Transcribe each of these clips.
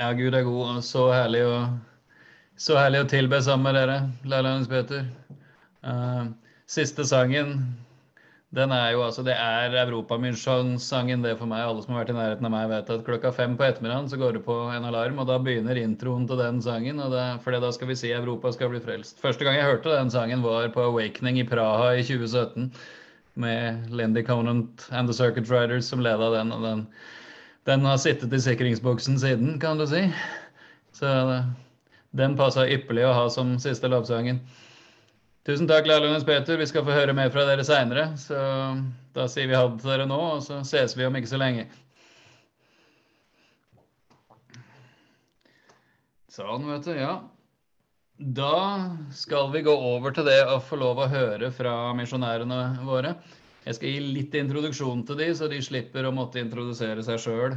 Ja, Gud er god, og så herlig å, så herlig å tilbe sammen med dere, Laila Hans Peter. Uh, siste sangen, den er jo altså Det er Europamisjonssangen, det for meg. Alle som har vært i nærheten av meg, vet at klokka fem på ettermiddagen så går det på en alarm, og da begynner introen til den sangen. og det, fordi da skal vi si Europa skal bli frelst. Første gang jeg hørte den sangen, var på Awakening i Praha i 2017. Med Lindy Conant and The Circuit Riders som leda den. og den den har sittet i sikringsboksen siden, kan du si. Så den passa ypperlig å ha som siste lovsangen. Tusen takk, Lærlungens Peter. Vi skal få høre mer fra dere seinere. Så da sier vi ha det til dere nå, og så ses vi om ikke så lenge. Sånn, vet du. Ja. Da skal vi gå over til det å få lov å høre fra misjonærene våre. Jeg skal gi litt introduksjon til de, så de slipper å måtte introdusere seg sjøl,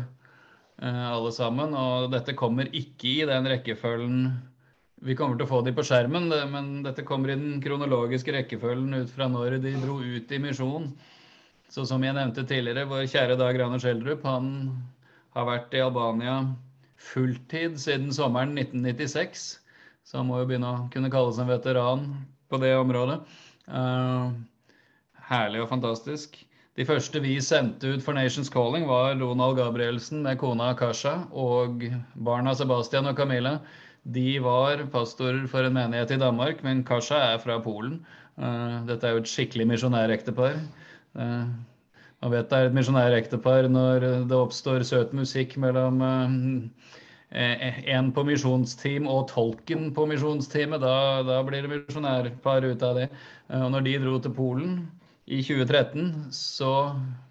alle sammen. Og dette kommer ikke i den rekkefølgen Vi kommer til å få de på skjermen, men dette kommer i den kronologiske rekkefølgen ut fra når de dro ut i misjon. Så som jeg nevnte tidligere, vår kjære Dag Rane Schjelderup, han har vært i Albania fulltid siden sommeren 1996. Så han må jo begynne å kunne kalles en veteran på det området. Uh, herlig og fantastisk. De første vi sendte ut for Nations Calling, var Ronald Gabrielsen med kona Akasha og barna Sebastian og Camilla. De var pastorer for en menighet i Danmark, men Kasha er fra Polen. Dette er jo et skikkelig misjonærektepar. Man vet det er et misjonærektepar når det oppstår søt musikk mellom en på misjonsteam og tolken på misjonsteamet. Da, da blir det misjonærpar ut av det. Og når de dro til Polen i 2013 så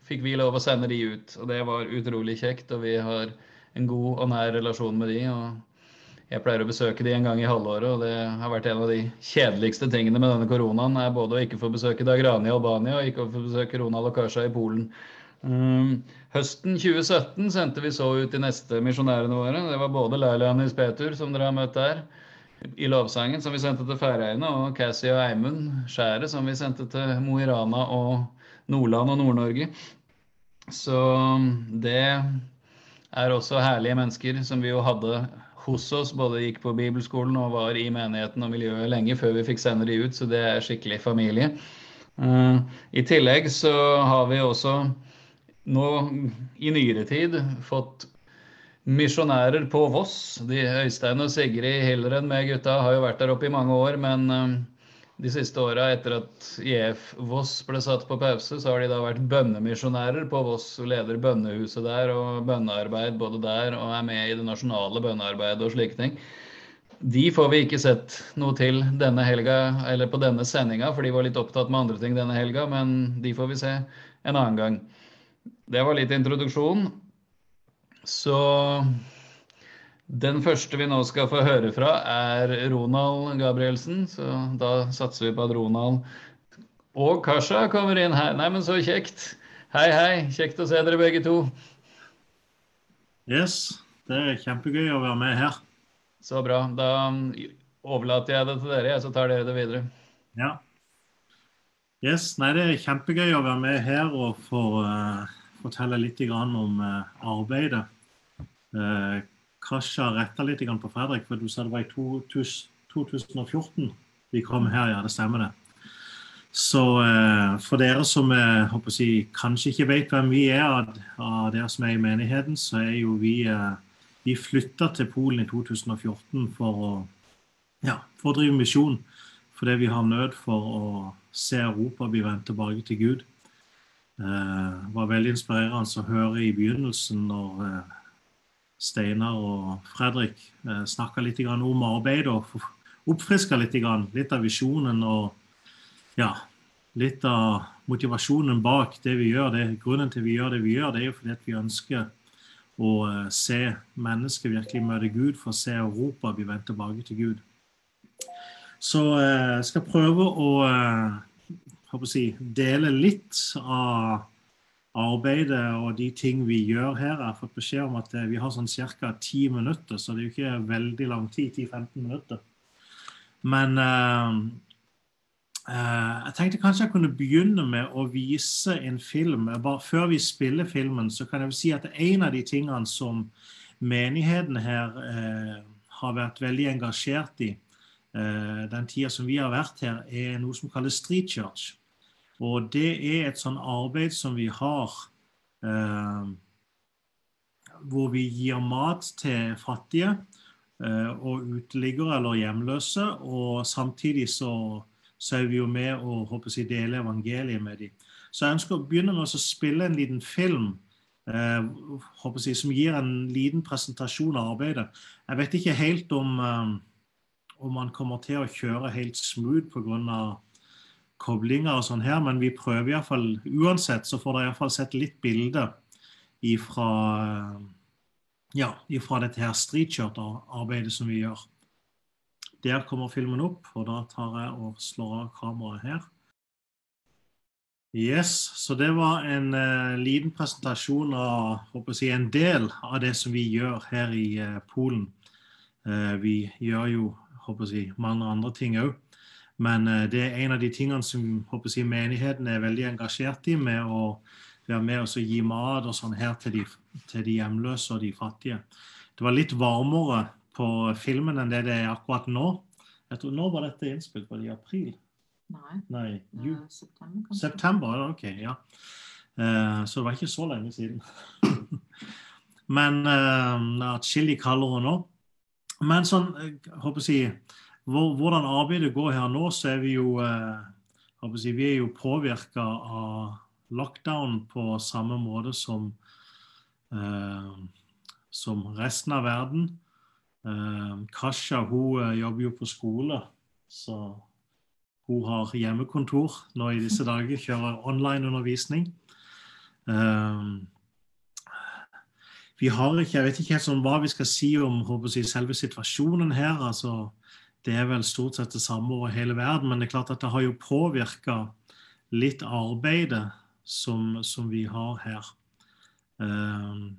fikk vi lov å sende de ut, og det var utrolig kjekt. Og vi har en god og nær relasjon med de. og Jeg pleier å besøke de en gang i halvåret, og det har vært en av de kjedeligste tingene med denne koronaen. er både å ikke få besøke Dagrani i Albania og ikke få besøke Ronald og Kasha i Polen. Um, høsten 2017 sendte vi så ut de neste misjonærene våre. Det var både Leila og Nils Petur, som dere har møtt der, i lovsangen som vi sendte til Færøyene, og Cassie og Eimund Skjæret som vi sendte til Mo i Rana og Nordland og Nord-Norge. Så det er også herlige mennesker som vi jo hadde hos oss. Både gikk på bibelskolen og var i menigheten og miljøet lenge før vi fikk sende de ut, så det er skikkelig familie. Uh, I tillegg så har vi også nå i nyere tid fått misjonærer på Voss. De Øystein og Sigrid Hilleren med gutta har jo vært der oppe i mange år, men de siste åra etter at IF Voss ble satt på pause, så har de da vært bønnemisjonærer på Voss leder bønnehuset der og bønnearbeid både der og er med i det nasjonale bønnearbeidet og slike ting. De får vi ikke sett noe til denne helga, eller på denne sendinga, for de var litt opptatt med andre ting denne helga, men de får vi se en annen gang. Det var litt introduksjon. Så den første vi nå skal få høre fra, er Ronald Gabrielsen. Så da satser vi på at Ronald og Kasha kommer inn her. Nei, men så kjekt. Hei, hei. Kjekt å se dere begge to. Yes. Det er kjempegøy å være med her. Så bra. Da overlater jeg det til dere, så tar dere det videre. Ja. Yes. Nei, det er kjempegøy å være med her og få uh fortelle litt om arbeidet. Kasja retta litt på Fredrik, for du sa det var i 2014 vi kom her. Ja, det stemmer det. Så for dere som jeg, kanskje ikke vet hvem vi er, av dere som er i menigheten, så er jo vi Vi flytta til Polen i 2014 for å, ja, for å drive misjon. Fordi vi har nød for å se Europa bli vendt tilbake til Gud. Eh, det var veldig inspirerende å høre i begynnelsen når eh, Steinar og Fredrik eh, snakka litt om arbeid og oppfriska litt, litt av visjonen og ja, litt av motivasjonen bak det vi gjør. Det, grunnen til vi gjør det vi gjør, det er jo fordi vi ønsker å se mennesker virkelig møte Gud, for å se Europa bli vendt tilbake til Gud. Så jeg skal prøve å si, dele litt av arbeidet og de ting vi gjør her. Jeg har fått beskjed om at eh, vi har sånn ca. ti minutter, så det er jo ikke veldig lang tid. 10-15 minutter. Men uh, uh, jeg tenkte kanskje jeg kunne begynne med å vise en film. Bare Før vi spiller filmen, så kan jeg si at en av de tingene som menigheten her uh, har vært veldig engasjert i den tida som vi har vært her, er noe som kalles Street Church. Og det er et sånn arbeid som vi har eh, hvor vi gir mat til fattige eh, og uteliggere eller hjemløse. Og samtidig så, så er vi jo med og håper jeg, dele evangeliet med dem. Så jeg ønsker å begynne med å spille en liten film eh, jeg, som gir en liten presentasjon av arbeidet. Jeg vet ikke helt om, eh, om man kommer til å kjøre helt smooth pga koblinger og sånn her, men vi prøver iallfall Uansett så får dere iallfall sett litt bilde ifra, ja, ifra dette her streetshirt-arbeidet som vi gjør. Der kommer filmen opp, og da tar jeg og slår av kameraet her. Yes, så det var en uh, liten presentasjon av håper jeg, en del av det som vi gjør her i uh, Polen. Uh, vi gjør jo håper jeg, mange andre ting òg. Men eh, det er en av de tingene som jeg, menigheten er veldig engasjert i, med å være med og gi mat og sånn her til de, til de, hjemløse og de fattige. Det var litt varmere på filmen enn det det er akkurat nå. Jeg tror, nå var dette innspilt? Var det i april? Nei. Nei Uh, september, kanskje. September, ok, ja. Uh, så det var ikke så lenge siden. Men uh, atskillig kaldere nå. Men sånn, jeg håper å si hvordan arbeidet går her nå, så er vi jo, eh, si, vi er jo påvirka av lockdown på samme måte som, eh, som resten av verden. Eh, Kasha hun eh, jobber jo på skole, så hun har hjemmekontor nå i disse dager. Kjører online-undervisning. Eh, vi har ikke, Jeg vet ikke helt sånn hva vi skal si om jeg, selve situasjonen her. altså det er vel stort sett det samme over hele verden, men det er klart at det har jo påvirka litt arbeidet som, som, vi har her. Uh,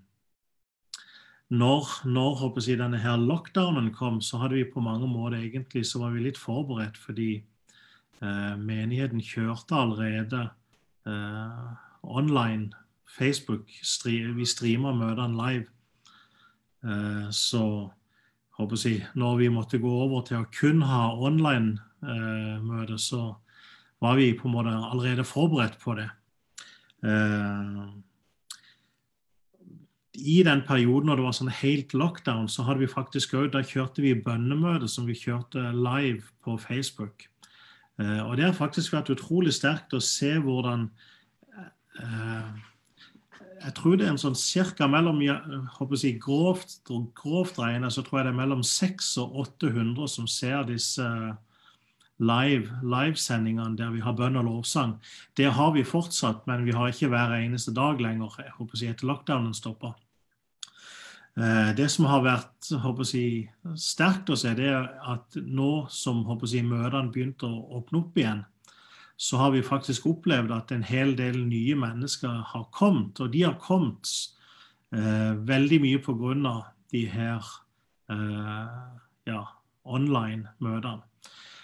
når, når jeg, denne her lockdownen kom, så hadde vi på mange måter egentlig så var vi litt forberedt, fordi eh, menigheten kjørte allerede eh, online. Facebook, vi streamer møtene live. Eh, så jeg, når vi måtte gå over til å kun ha online-møte, eh, så var vi på en måte allerede forberedt på det. Eh, I den perioden når det var sånn helt lockdown, så hadde vi faktisk òg Da kjørte vi bønnemøte som vi kjørte live på Facebook. Eh, og det har faktisk vært utrolig sterkt å se hvordan jeg tror det er en sånn cirka mellom si, grovt, grovt regnet, så tror jeg det er mellom 600 og 800 som ser disse live, livesendingene der vi har bønn og lovsang. Det har vi fortsatt, men vi har ikke hver eneste dag lenger jeg håper å si, etter lockdownen stopper. Eh, det som har vært håper å si, sterkt å se, det er at nå som håper å si, møtene begynte å åpne opp igjen, så har vi faktisk opplevd at en hel del nye mennesker har kommet. Og de har kommet eh, veldig mye pga. de her eh, ja, online-møtene.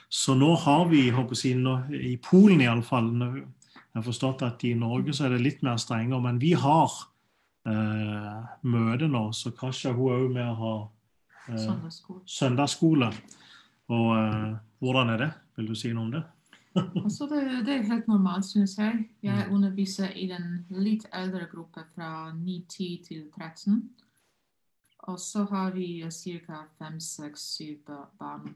Så nå har vi, jeg, i Polen iallfall Jeg har forstått at i Norge så er det litt mer strengere, men vi har eh, møte nå. Så Kasha hun er òg med å ha eh, søndagsskole. søndagsskole. Og eh, hvordan er det? Vil du si noe om det? Altså det, det, er helt normalt, synes jeg. Jeg mm. underviser i den litt eldre gruppe fra 9-10 til 13. Og så har vi ca. seks, syv ba- barn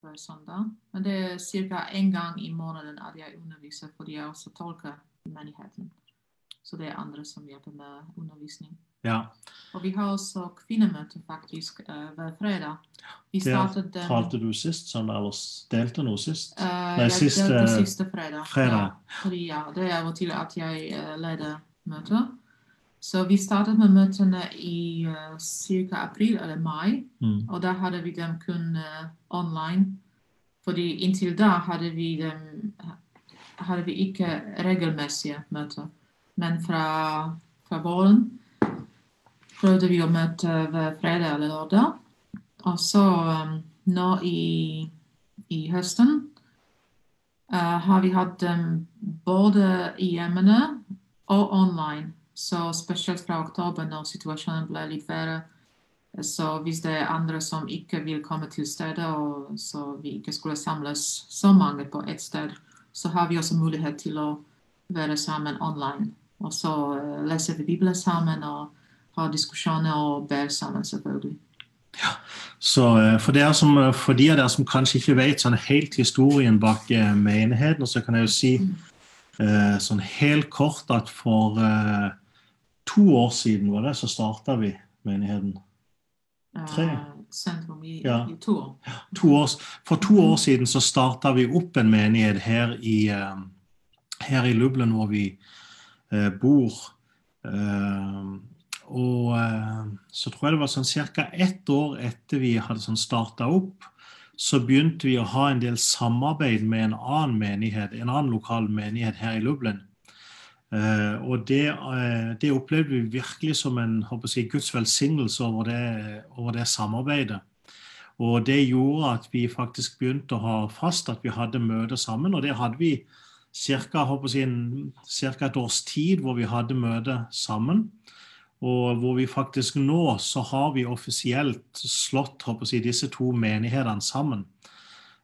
hver søndag. Men det er ca. én gang i måneden at jeg underviser, fordi jeg også tolker menigheten. Så det er andre som hjelper med undervisning. Ja. Og vi har også kvinnemøte faktisk uh, hver fredag. Vi startet den talte du sist, sånn, eller delte noe sist? Uh, Nei, jeg siste- delte siste fredag. fredag. Ja, fordi ja, det er av og til at jeg uh, leder møter. Så vi startet med møtene i uh, ca. april eller mai. Mm. Og da hadde vi dem kun uh, online. Fordi inntil da hadde vi dem hadde vi ikke regelmessige møter. Men fra, fra våren prøvde vi å møte hver fredag eller lørdag. Og så um, nå i, i høsten uh, har vi hatt dem både i hjemmene og online. Så spesielt fra oktober, når situasjonen ble litt verre, så hvis det er andre som ikke vil komme til stedet, og så vi ikke skulle samles så mange på ett sted, så har vi også mulighet til å være sammen online. Og så eh, leser vi Bibelen sammen og har diskusjoner og ber sammen, selvfølgelig. Så eh, for, som, for de av dere som kanskje ikke vet sånn helt historien bak eh, menigheten, så kan jeg jo si eh, sånn helt kort at for eh, to år siden var det, så starta vi menigheten. Tre. Eh, sentrum i, Ja. i to år. To år, for to år siden så starta vi opp en menighet her i, eh, her i Lublin, hvor vi eh, bor. Eh, og eh, så tror jeg det var sånn ca. ett år etter vi hadde sånn starta opp, så begynte vi å ha en del samarbeid med en annen menighet, en annen lokal menighet her i Lublin. Eh, og det, eh, det opplevde vi virkelig som en håper jeg, Guds velsignelse over det, over det samarbeidet. Og det gjorde at vi faktisk begynte å ha fast at vi hadde møter sammen. Og det hadde vi ca. Si, et års tid hvor vi hadde møter sammen. Og hvor vi faktisk nå så har vi offisielt slått jeg, disse to menighetene sammen.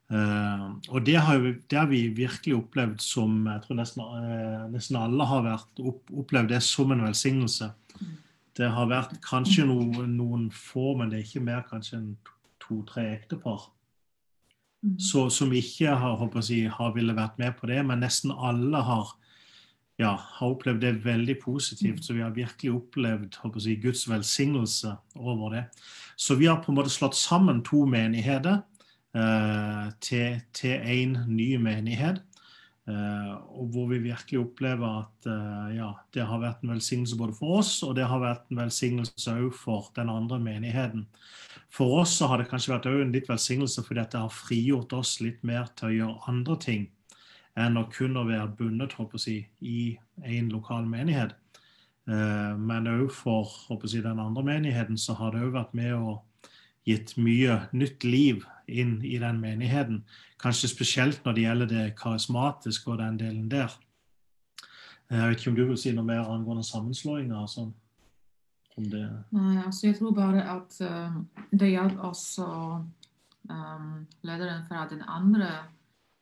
Uh, og det har, vi, det har, vi virkelig opplevd som Jeg tror nesten, uh, nesten alle har vært, opp, opplevd det som en velsignelse. Det har vært kanskje noen, noen få, men det er ikke mer kanskje enn to-tre ektepar Mm. så, som ikke har, håper jeg, har ville vært med på det, men nesten alle har, ja, har opplevd det veldig positivt. Så vi har virkelig opplevd jeg, Guds velsignelse over det. Så vi har på en måte slått sammen to menigheter eh, til én ny menighet. Eh, og hvor vi virkelig opplever at eh, ja, det har vært en velsignelse både for oss, og det har vært en velsignelse òg for den andre menigheten. For oss så har det kanskje vært en litt velsignelse fordi det har frigjort oss litt mer til å gjøre andre ting enn å kun å være bundet si, i en lokal menighet. Eh, men òg for si, den andre menigheten så har det òg vært med å gitt mye nytt liv inn i den menigheten. Kanskje spesielt når det gjelder det karismatiske og den delen der. Jeg vet ikke om du vil si noe mer angående sammenslåinger? og sånn? Om det Nei, altså jeg tror bare at uh, det hjalp også um, lederen fra den andre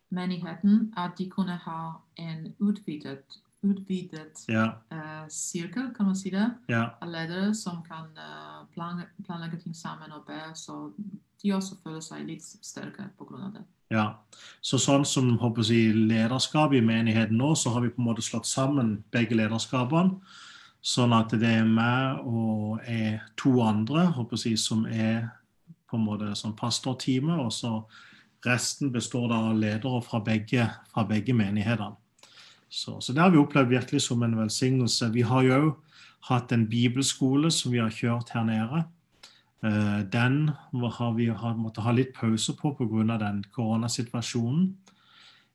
menigheten at de kunne ha en utvidet, utvidet Ja. uh, sirkel, kan man si det, ja. av ledere som kan uh, planlegge, planlegge ting sammen og be, så de også føler seg litt grunn av det. Ja, så sånn som håper jeg, lederskapet i menigheten nå, så har vi på en måte slått sammen begge lederskapene. Sånn at det er meg og er to andre håper jeg, som er på en måte sånn pastorteamet, og så resten består da av ledere fra begge, fra begge menighetene. Så, så det har vi opplevd virkelig som en velsignelse. Vi har jo hatt en bibelskole som vi har kjørt her nede. Eh, Den har vi måttet ha litt pause på pga. den koronasituasjonen.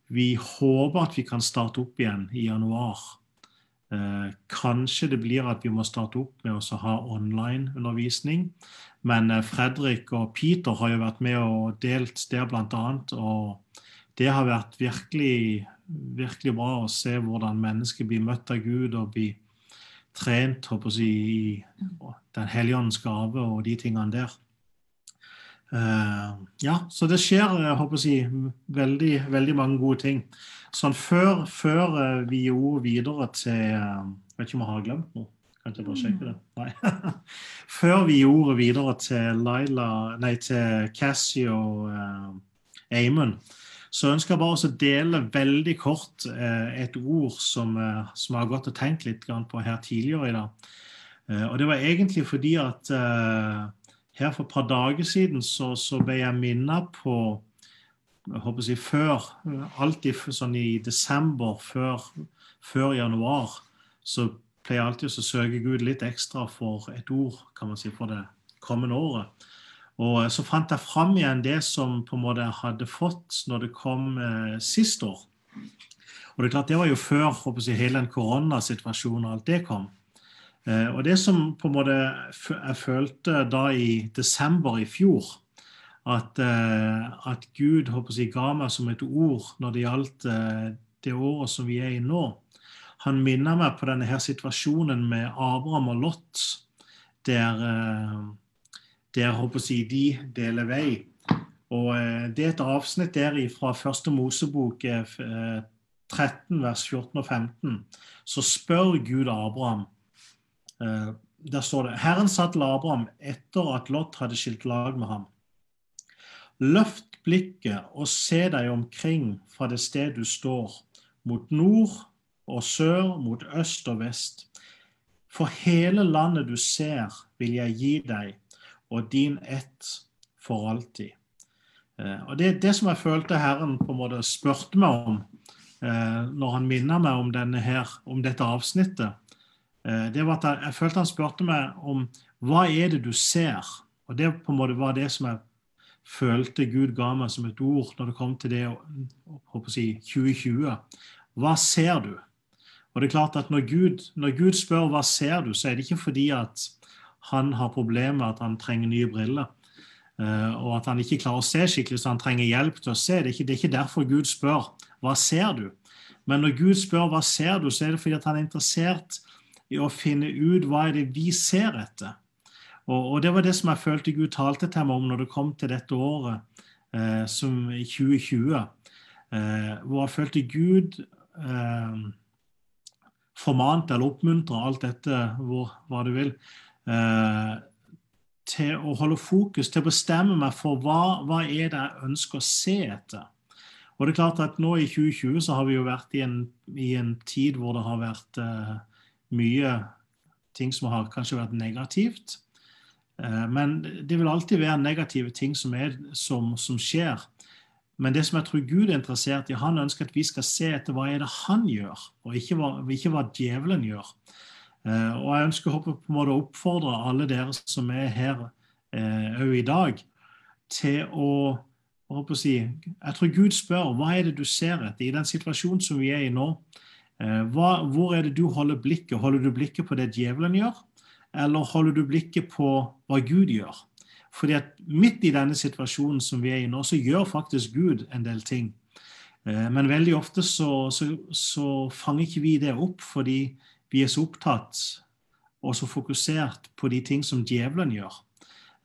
Vi håper at vi kan starte opp igjen i januar. Eh, Kanskje det blir at vi må starte opp med å ha online-undervisning. Men eh, Fredrik og Peter har jo vært med og delt det bl.a. Og det har vært virkelig, virkelig bra å se hvordan mennesker blir møtt av Gud og blir trent håper jeg, i Den hellige ånds gave og de tingene der. Uh, ja, så det skjer jeg håper jeg, veldig, veldig mange gode ting. Sånn Før, før uh, vi gjorde videre til uh, Vet ikke om jeg har glemt noe. Kan ikke bare sjekke det? Nei. Før vi gjorde videre til Laila, nei, til Cassie og uh, Amund, så ønsker jeg bare å dele veldig kort uh, et ord som, uh, som, jeg har gått og tenkt litt på her tidligere i dag. og det var egentlig fordi at her for et par dager siden så, så ble jeg minnet på jeg håper å si, før, alltid sånn i desember, før, før januar, så pleier jeg alltid å søke Gud litt ekstra for et ord kan man si, for det kommende året. Og Så fant jeg fram igjen det som på en måte jeg hadde fått når det kom eh, sist år. Og Det er klart det var jo før håper jeg, hele den koronasituasjonen og alt det kom. Eh, og Det som på en måte jeg følte da i desember i fjor, at, eh, at Gud jeg, ga meg som et ord når det gjaldt eh, det året som vi er i nå, han minner meg på denne her situasjonen med Abraham og Lot, der, der håper jeg, de deler vei. Og Det er et avsnitt der fra første Mosebok 13, eh, vers 14 og 15. Så spør Gud Abraham Der står det Herren sa til Abraham etter at Lot hadde skilt lag med ham. Løft blikket og se deg omkring fra det sted du står, mot nord og sør mot øst og vest. For hele landet du ser, vil jeg gi deg, og din ett for alltid. Eh, og Det det som jeg følte Herren på en måte spurte meg om eh, når han minner meg om, her, om dette avsnittet, eh, det var at jeg, jeg følte han spurte meg om hva er det du ser? Og Det på en måte var det som jeg følte Gud ga meg som et ord når det kom til det å si, 2020. Hva ser du? Og det er klart at når Gud, når Gud spør hva ser du, så er det ikke fordi at han har problemer med at han trenger nye briller, uh, og at han ikke klarer å se skikkelig, så han trenger hjelp til å se. Det er ikke, det er ikke derfor Gud spør hva ser du. Men når Gud spør hva ser du, så er det fordi at han er interessert i å finne ut hva er det vi ser etter. Og, og det var det som jeg følte Gud talte til meg om når det kom til dette året, eh, som i 2020, uh, eh, hvor jeg følte Gud formant eller oppmuntra, alt dette, hvor, hva du vil, eh, til å holde fokus, til å bestemme meg for hva, hva er det jeg ønsker å se etter. Og det er klart at Nå i 2020 så har vi jo vært i en, i en tid hvor det har vært eh, mye ting som har kanskje vært negativt. Eh, men det vil alltid være negative ting som, er, som, som skjer. Men det som jeg tror Gud er interessert i, han ønsker at vi skal se etter hva er det han gjør, og ikke hva, ikke hva djevelen gjør. Uh, og jeg ønsker å oppfordre alle dere som er her òg uh, i dag, til å, å si, Jeg tror Gud spør hva er det du ser etter i den situasjonen som vi er i nå. Uh, hva, hvor er det du holder blikket? Holder du blikket på det djevelen gjør, eller holder du blikket på hva Gud gjør? Fordi at midt i denne situasjonen som vi er i nå, så gjør faktisk Gud en del ting. Eh, men veldig ofte så, så, så fanger ikke vi det opp fordi vi er så opptatt og så fokusert på de ting som djevelen gjør.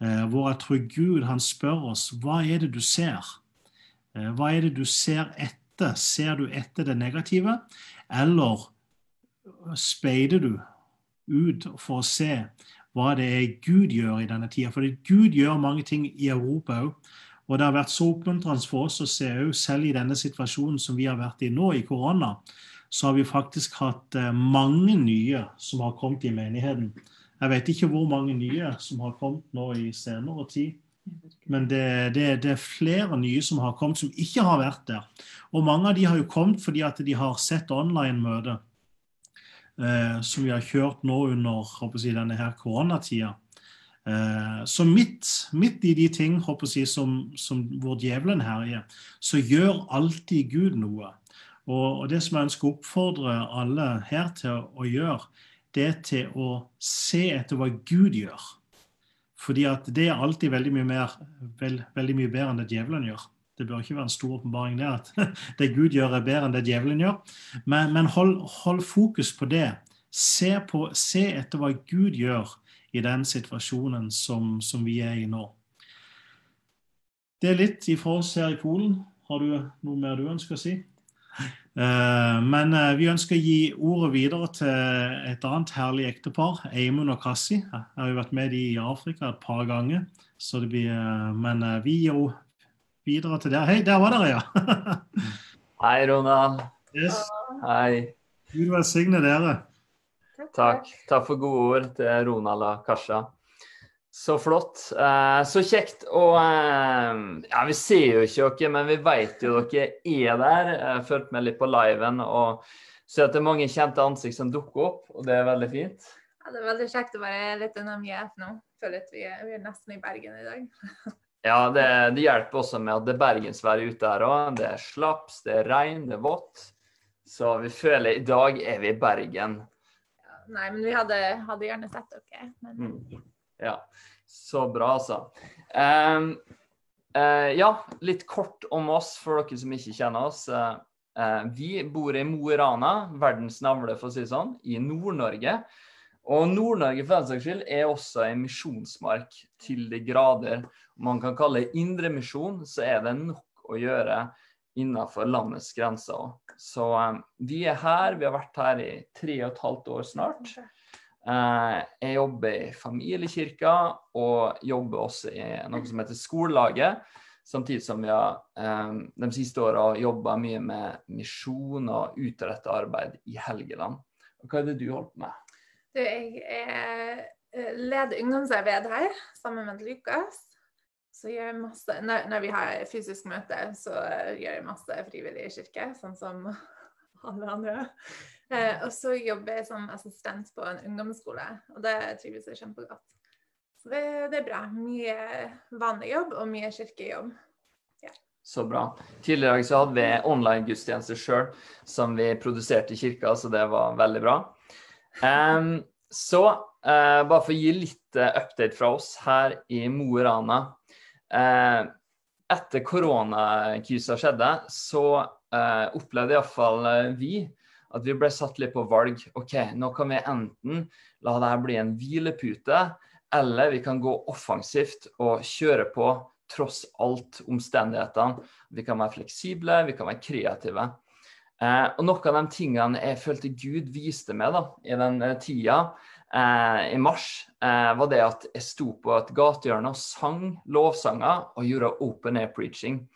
Eh, hvor jeg tror Gud han spør oss hva er det du ser? Eh, hva er det du ser etter? Ser du etter det negative, eller speider du ut for å se hva det er Gud gjør i denne tida. For Gud gjør mange ting i Europa òg. Og det har vært så oppmuntrende for oss å se òg, selv i denne situasjonen som vi har vært i nå, i korona, så har vi faktisk hatt eh, mange nye som har kommet i menigheten. Jeg vet ikke hvor mange nye som har kommet nå i senere tid. Men det, det, det, er flere nye som har kommet som ikke har vært der. Og mange av de har jo kommet fordi at de har sett online-møte eh, som vi har kjørt nå under jeg, denne her koronatida. Eh, så midt, midt, i de ting jeg, som, som, hvor djevelen herjer, så gjør alltid Gud noe. Og, og, det som jeg ønsker å oppfordre alle her til å gjøre, det er til å se etter hva Gud gjør. Fordi at det er alltid veldig mye, mer, veld, veldig mye bedre enn det djevelen gjør. Det bør ikke være en stor åpenbaring det at det Gud gjør, er bedre enn det djevelen gjør. Men, men hold, hold, fokus på det. Se, på, se, etter hva Gud gjør i den situasjonen som, som, vi er i nå. Det er litt ifra oss her i Polen. Har du noe mer du ønsker å si? Eh, Men eh, vi ønsker å gi ordet videre til et annet herlig ektepar, Eimund og Kassi. Jeg har jo vært med de i Afrika et par ganger. Så det blir, eh, men vi gir jo videre til der. Hei, der var dere, ja! Hei, Ronald. Yes. Hei. Gud velsigne dere. Takk. Takk for gode ord til Ronald og Kasha. Så flott. Eh, så kjekt. Og eh, ja, vi ser jo ikke dere, men vi vet jo dere er der. Jeg fulgte med litt på liven og ser at det er mange kjente ansikt som dukker opp, og det er veldig fint. Ja, det er veldig kjekt å være litt unna mye nå. Føler at vi er, vi er nesten i Bergen i dag. Ja, det, det hjelper også med at det er bergensvær ute her òg. Det er slaps, det er regn, det er vått. Så vi føler i dag er vi i Bergen. Ja, nei, men vi hadde, hadde gjerne sett dere. Men Mm. Ja, så bra, altså. Um, uh, ja, litt kort om oss for dere som ikke kjenner oss. Uh, vi bor i Mo i Rana, verdens navle, for å si det sånn, i Nord-Norge. Og Nord-Norge for den saks skyld er også en misjonsmark til de grader. Man kan kalle det indremisjon, så er det nok å gjøre innenfor landets grenser. Så um, vi er her, vi har vært her i tre og et halvt år snart. Eh, jeg jobber i familiekirka og jobber også i noe som heter Skolelaget. Samtidig som vi har eh, de siste åra jobba mye med misjon og utrettet arbeid i Helgeland. Og hva er det du holder på med? du, jeg eh, leder ungdomsarbeid her sammen med Lukas. Så gjør jeg masse, når, når vi har fysisk møte, så gjør jeg masse frivillig i kirke, sånn som alle andre. Eh, og så jobber jeg som assistent på en ungdomsskole, og det trives jeg kjempegodt. Så det, det er bra. Mye vanlig jobb og mye kirkejobb. Så bra. Tidligere i dag så hadde vi online-gudstjeneste sjøl som vi produserte i kirka, så det var veldig bra. Um, så uh, bare for å gi litt eh, update fra oss her i Mo i Rana. Uh, etter koronakrisa skjedde, så uh, opplevde iallfall vi at vi ble satt litt på valg. OK, nå kan vi enten la det her bli en hvilepute, eller vi kan gå offensivt og kjøre på tross alt omstendighetene. Vi kan være fleksible, vi kan være kreative. Eh, og noen av de tingene jeg følte Gud viste meg da, i den eh, tida, eh, i mars, eh, var det at jeg sto på et gatehjørne og sang lovsanger og gjorde open air preaching.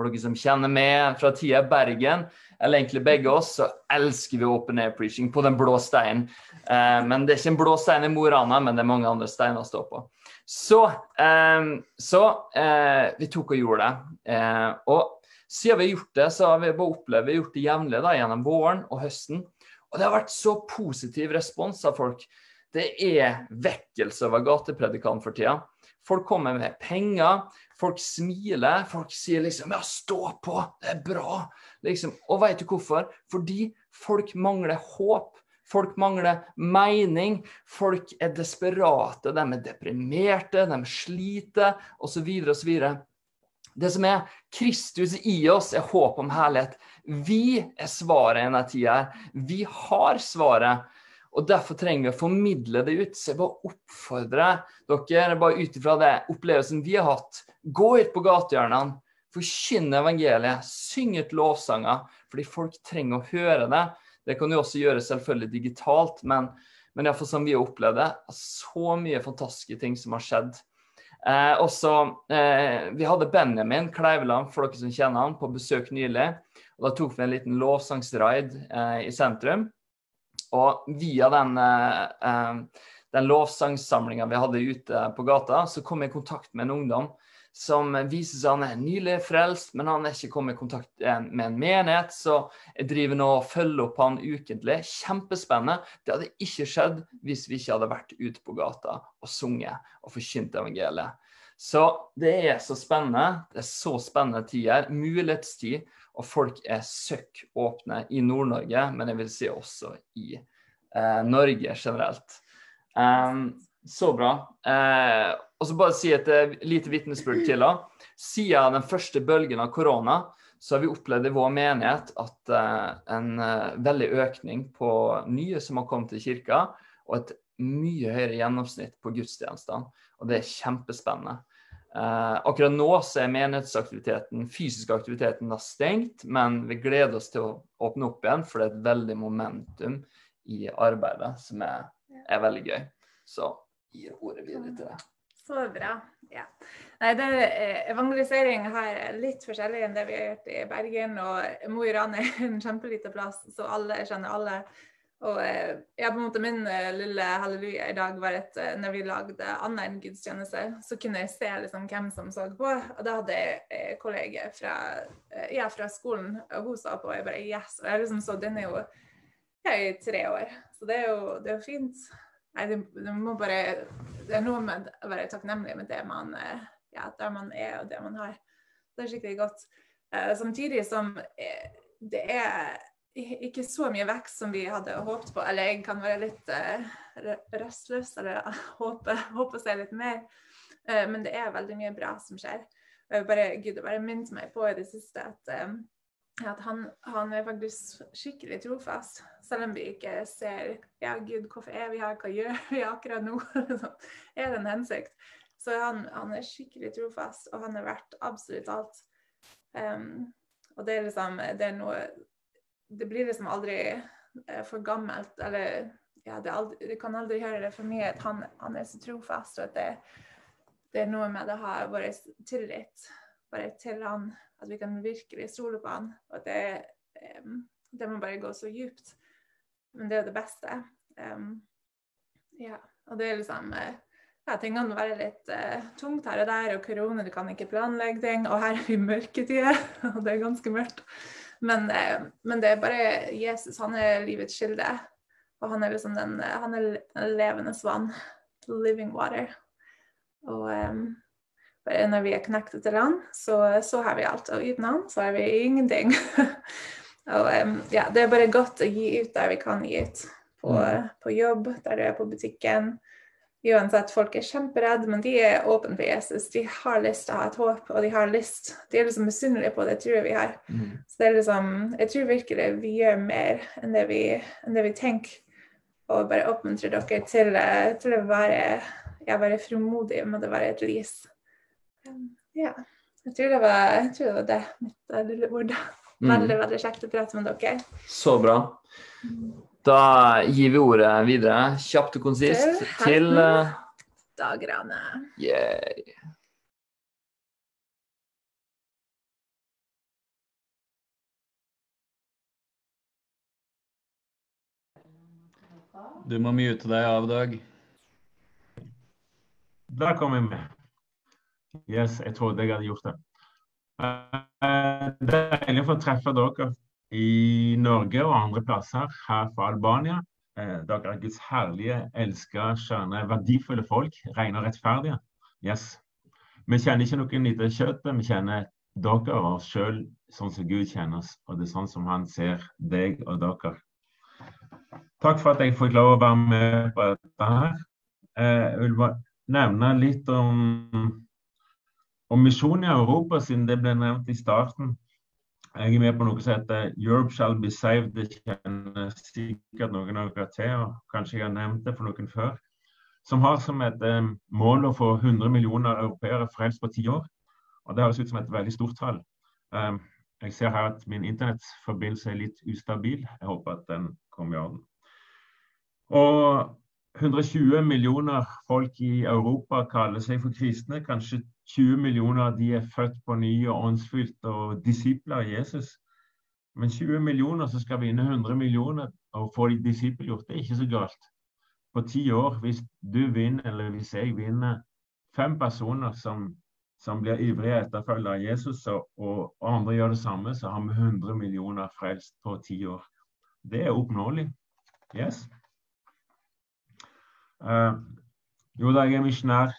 For dere som kjenner meg fra tida i Bergen, eller egentlig begge oss, så elsker vi open air preaching på den blå steinen. Eh, men det er ikke en blå stein i Mo i Rana, men det er mange andre steiner å stå på. Så, eh, så eh, vi tok og gjorde det. Eh, og siden vi har gjort det, så har vi bare opplevd vi har gjort det jevnlig gjennom våren og høsten. Og det har vært så positiv respons av folk. Det er vekkelse over gatepredikant for tida. Folk kommer med penger, folk smiler, folk sier liksom 'ja, stå på, det er bra'. Liksom. Og veit du hvorfor? Fordi folk mangler håp. Folk mangler mening. Folk er desperate, de er deprimerte, de sliter, osv., osv. Det som er Kristus i oss, er håp om herlighet. Vi er svaret i denne tida. Vi har svaret. Og Derfor trenger vi å formidle det ut. Så jeg bare oppfordrer dere, bare ut ifra det opplevelsen vi har hatt, gå ut på gatehjørnene, forkynn evangeliet, syng ut lovsanger, fordi folk trenger å høre det. Det kan du også gjøre selvfølgelig digitalt, men, men iallfall som vi har opplevd det, så mye fantastiske ting som har skjedd. Eh, også, eh, vi hadde Benjamin Kleiveland, for dere som kjenner han, på besøk nylig. og Da tok vi en liten lovsangsride eh, i sentrum. Og via den, eh, eh, den lovsangsamlinga vi hadde ute på gata, så kom jeg i kontakt med en ungdom som viser seg han er nylig frelst, men han er ikke kommet i kontakt eh, med en menighet, så jeg driver nå og følger opp han ukentlig. Kjempespennende. Det hadde ikke skjedd hvis vi ikke hadde vært ute på gata og sunget og forkynt evangeliet. Så det er så spennende. Det er så spennende tider. Mulighetstid. Og folk er søkk åpne i Nord-Norge, men jeg vil si også i eh, Norge generelt. Um, så bra. Eh, og så bare si et eh, lite vitnesbyrd til. da. Siden den første bølgen av korona så har vi opplevd i vår menighet at eh, en eh, veldig økning på nye som har kommet til kirka, og et mye høyere gjennomsnitt på gudstjenestene. Og det er kjempespennende. Eh, akkurat nå så er menighetsaktiviteten, fysisk aktiviteten da stengt, men vi gleder oss til å åpne opp igjen, for det er et veldig momentum i arbeidet som er, er veldig gøy. Så gir ordet videre til deg. Så bra. Ja. Nei, det, eh, evangelisering her er litt forskjellig enn det vi har gjort i Bergen. Og Mo i Rana er en kjempeliten plass, så alle kjenner alle. Og eh, ja, på en måte min eh, lille halleluja i dag var at eh, når vi lagde annen gudstjeneste, så kunne jeg se liksom hvem som så på. Og da hadde jeg en kolleger fra, ja, fra skolen, og hun sa på, og jeg bare yes. Og jeg liksom så den er jo ja, i tre år, så det er jo, det er fint. Nei, det, det må bare Det er noe med å være takknemlig med det man ja, der man er og det man har. Det er skikkelig godt. Uh, samtidig som det er ikke så mye vekst som vi hadde håpet på. Eller jeg kan være litt uh, rastløs eller håpe, håpe å se litt mer. Uh, men det er veldig mye bra som skjer. Og bare, Gud har bare minnet meg på i det siste at, uh, at han, han, er faktisk skikkelig trofast. Selv om vi ikke ser ja, Gud, hvorfor er vi her, hva gjør vi akkurat nå? er det en hensikt? Så han, han, er skikkelig trofast, og han er verdt absolutt alt. Um, og det er liksom det er noe det blir liksom aldri eh, for gammelt. Eller ja, det, aldri, det, kan aldri høre det for mye at han, han er så trofast. og at det, det, er noe med det å ha vår tillit bare til han, at vi kan virkelig stole på han. Og at det, det må bare gå så djupt. Men det er det beste. Um, ja, og det er liksom uh, ja, ting kan være litt uh, tungt her og der, og korona, du kan ikke planlegge ting. Og her er vi mørketider, og det er ganske mørkt. Men, eh, men, det er bare Jesus. Han er livets kilde. Og han er liksom den Han er levende vann. Living water. Og um, bare når vi er connected til han, så, så har vi alt. Og uten han, så har vi ingenting. og um, ja, det er bare godt å gi ut der vi kan gi ut. På, mm. på jobb, der du er på butikken uansett, folk er kjemperedde, men de er åpne for Jesus. De har lyst til å ha et håp, og de har lyst De er liksom misunnelige på det, tror jeg vi har. Mm. Så det er liksom Jeg tror virkelig vi gjør mer enn det vi, enn det vi tenker. Og bare oppmuntrer dere til, til, å være ja, være frimodige med å være et lys. Um, ja. Jeg tror det var, jeg tror det, var det mitt lille ord. Mm. Veldig, veldig kjekt å prate med dere. Så bra. Da gir vi ordet videre, kjapt og konsist, til uh, Dagrane. Yeah. Du må mute deg av, Dag. Der kom jeg med. Yes, jeg trodde jeg hadde gjort det. Uh, deilig å få treffe dere i Norge og andre plasser her fra Albania. Eh, dere er Guds herlige, elska, skjønne, verdifulle folk. Rene og rettferdige. Yes. Vi kjenner ikke noen etter kjøttet, vi kjenner dere og oss sjøl sånn som Gud kjenner oss. Og det er sånn som han ser deg og dere. Takk for at jeg fikk lov å være med på dette her. Eh, jeg vil bare nevne litt om, om misjonen i Europa, siden det ble nevnt i starten. Jeg er med på noe som heter 'Europe shall be saved'. Det kjenner sikkert noen av dere til, og kanskje jeg har nevnt det for noen før. Som har som et um, mål å få 100 millioner europeere frelst på ti år. Og Det høres ut som et veldig stort tall. Um, jeg ser her at min internettforbindelse er litt ustabil. Jeg håper at den kommer i orden. Og 120 millioner folk i Europa kaller seg for kristne. Kanskje 20 millioner de er født på ny og åndsfylt og disipler av Jesus. Men 20 millioner som skal vinne 100 millioner og få de disippelgjort, det er ikke så galt. På ti år, hvis du vinner, eller hvis jeg vinner, fem personer som, som blir ivrige etterfølgere av Jesus, og, og, andre gjør det samme, så har vi 100 millioner frelst på ti år. Det er oppnåelig. Yes. Uh, jo da, jeg er misjonær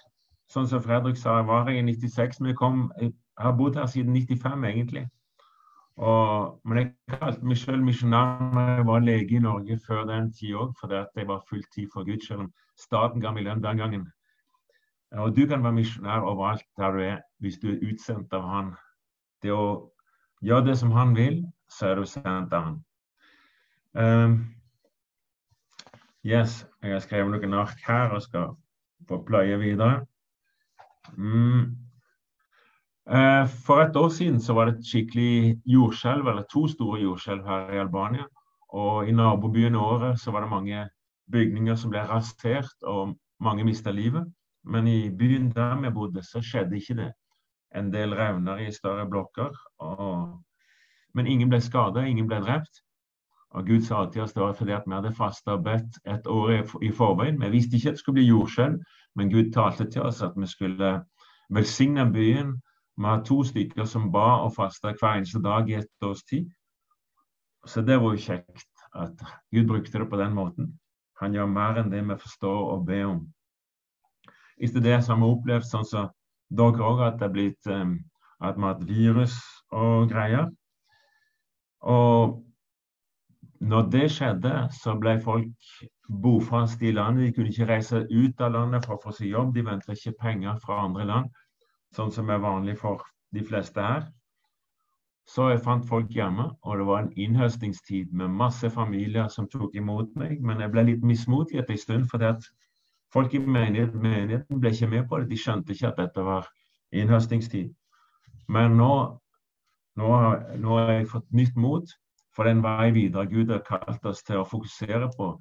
sånn som Fredrik sa, jeg var her i 96. Men jeg, kom, jeg har bodd her siden 95, egentlig. Og, men jeg kalte meg selv misjonær når jeg var lege i Norge før den tid òg, fordi at jeg var fulltid for Gud, selv om staten ga meg lønn den gangen. Og du kan være misjonær overalt der du er, hvis du er utsendt av Han. Det å gjøre det som Han vil, så er du sendt av Han. Um, yes, jeg har skrevet noen ark her og skal få pløye videre. Mm. Eh, For et år siden så var det et skikkelig jordskjelv, eller to store jordskjelv her i Albania. Og i nabobyen Åre så var det mange bygninger som ble rasert, og mange mista livet. Men i byen der vi bodde, så skjedde ikke det. En del revner i større blokker. Og... Men ingen ble skada, ingen ble drept. Og Gud sa til oss det var fordi at vi hadde fasta og bedt et år i, forveien. Vi visste ikke at det skulle bli jordskjelv, men Gud talte til oss at vi skulle velsigne byen. Vi har to stykker som ba og fasta hver eneste dag i et års tid. Så det var jo kjekt at Gud brukte det på den måten. Han gjør mer enn det vi forstår og ber om. Etter det så har vi opplevd sånn som dere òg, at det er blitt um, at vi har hatt virus og greier. Og når det skjedde, så ble folk bofast i landet. De kunne ikke reise ut av landet for å få seg jobb. De ventet ikke penger fra andre land, sånn som er vanlig for de fleste her. Så jeg fant folk hjemme, og det var en innhøstningstid med masse familier som tok imot meg. Men jeg ble litt mismodig etter en stund, fordi at folk i menigheten, menigheten ble ikke med på det. De skjønte ikke at dette var innhøstningstid. Men nå, nå, nå har jeg fått nytt mot for den vei videre Gud har kalt oss til å fokusere på.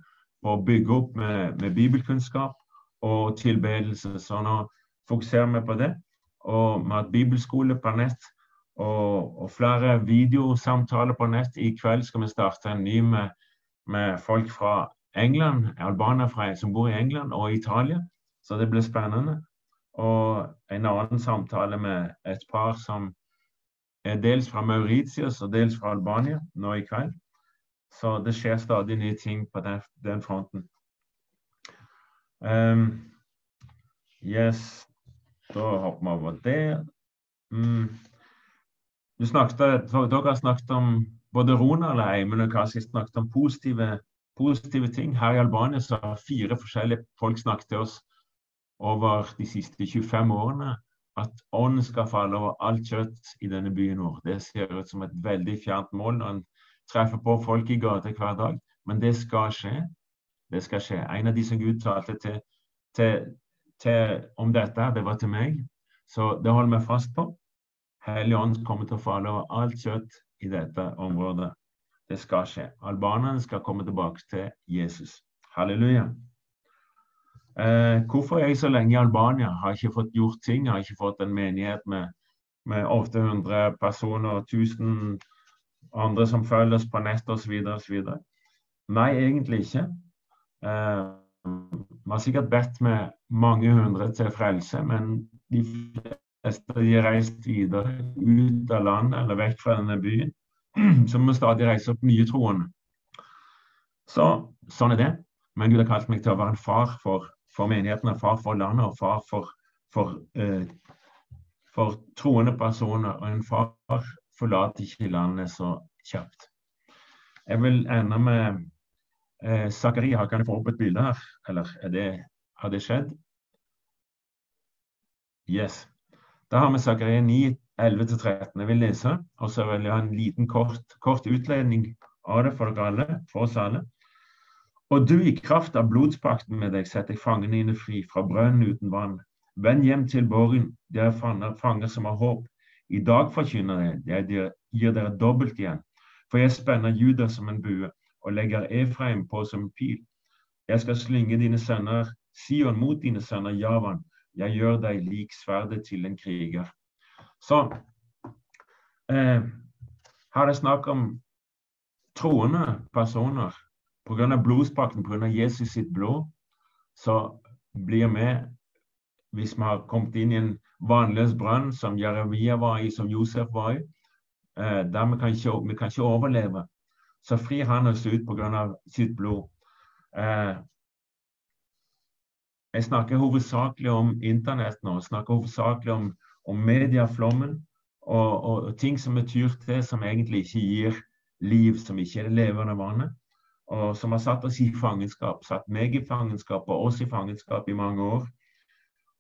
På å bygge opp med, med bibelkunnskap og tilbedelse. Så nå fokuserer vi på det. Og vi har hatt bibelskole på nett og, og, flere videosamtaler på nett. I kveld skal vi starte en ny med, med folk fra England, albanere som bor i England og Italia. Så det blir spennende. Og en annen samtale med et par som dels fra Mauritius og dels fra Albania nå i kveld. Så det skjer stadig nye ting på den, den fronten. Um, yes, da hopper vi over det. Mm. Snakket, dere snakket om både Ronald og Eimen og Kasi snakket om positive, positive, ting. Her i Albania så har fire forskjellige folk snakket til oss over de siste 25 årene at ånden skal falle over alt kjøtt i denne byen vår. Det ser ut som et veldig fjernt mål når en treffer på folk i gata hver dag. Men det skal skje. Det skal skje. En av de som Gud talte til, til, til om dette, det var til meg. Så det holder vi fast på. Hellig ånd kommer til å falle over alt kjøtt i dette området. Det skal skje. Albanerne skal komme tilbake til Jesus. Halleluja. Eh, hvorfor er jeg så lenge i Albania? Har ikke fått gjort ting? Har ikke fått en menighet med, med 800 personer, 1000 andre som følges på nett osv. osv.? Nei, egentlig ikke. Eh, vi har sikkert bedt med mange hundre til frelse, men de fleste de har reist videre ut av landet eller vekk fra denne byen. Så må stadig reise opp nye troende. Så sånn er det. Men Gud har kalt meg til å være en far for, for menigheten, far for landet og far for, for, eh, for troende personer. Og en far forlater ikke landet så kjapt. Jeg vil ende med eh, Zakaria. Kan jeg få opp et bilde her? Eller det, har det skjedd? Yes. Da har vi Zakaria 9, 11-13. Jeg vil lese, og så vil jeg ha en liten kort, kort utledning av det for dere alle, for oss alle. Og du, i kraft av blodspakten med deg, setter jeg fangene dine fri fra brønnen uten vann. Vend hjem til borgen, dere fanger, fanger som har håp. I dag forkynner jeg, jeg gir dere dobbelt igjen. For jeg spenner Juda som en bue og legger Efraim på som en pil. Jeg skal slynge dine sønner Sion mot dine sønner Javan, jeg gjør deg lik sverdet til en kriger. Så eh, her er det snakk om troende personer. Pga. blodspakten, pga. Jesus sitt blod, så blir vi, hvis vi har kommet inn i en vanløs brønn som Jeremia var i, som Josef var i, eh, der vi kan, ikke, vi kan ikke overleve, så frir han oss ut pga. sitt blod. Eh, jeg snakker hovedsakelig om internett nå. Jeg snakker hovedsakelig om, om medieflommen og, og, og, ting som betyr det som egentlig ikke gir liv, som ikke er det levende vannet. Og som har satt oss i fangenskap, satt meg i fangenskap og oss i fangenskap i mange år.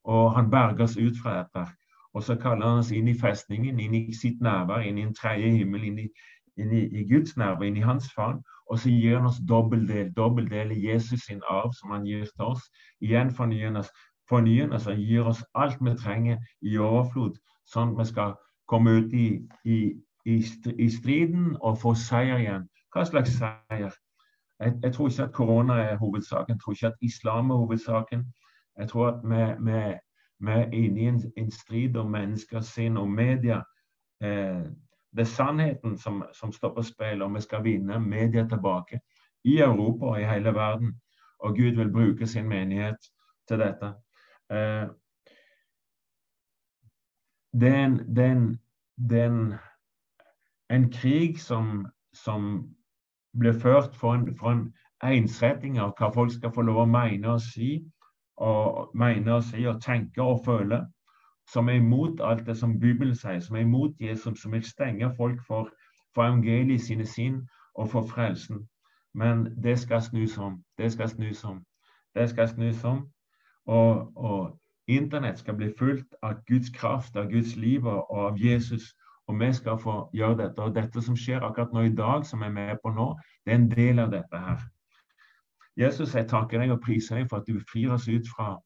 Og han berger oss ut fra dette. Og så kaller han oss inn i festningen, inn i sitt nærvær, inn i en tredje himmel, inn i, inn i, i Guds nærvær, inn i hans favn. Og så gir han oss dobbel del, dobbel del i Jesus sin arv, som han gir til oss. Igjen fornyer han oss, fornyer oss gir oss alt vi trenger i overflod, sånn at vi skal komme ut i, i, i, i striden og få seier igjen. Hva slags seier? Jeg, jeg tror ikke at korona er hovedsaken. Jeg tror ikke at islam er hovedsaken. Jeg tror at vi, vi, vi er inne i en, en strid om mennesker, sinn og media. Eh, det er sannheten som, som står på spill, og vi skal vinne media tilbake i Europa og i hele verden. Og Gud vil bruke sin menighet til dette. Eh, det er en, det er en, det er en, en krig som, som blir ført for en, for en ensretting av hva folk skal få lov å mene og si, og mene og si og tenke og føle, som er imot alt det som Bibelen sier, som er imot Jesus, som vil stenge folk for, for evangeliet sine sinn og for frelsen. Men det skal snus om. Det skal snus om. Det skal snus om. Og, og Internett skal bli fullt av Guds kraft, av Guds liv og av Jesus. Og vi skal få gjøre dette. Og dette som skjer akkurat nå i dag, som vi er med på nå, det er en del av dette her. Jesus, jeg takker deg og priser deg for at du frir oss ut fra,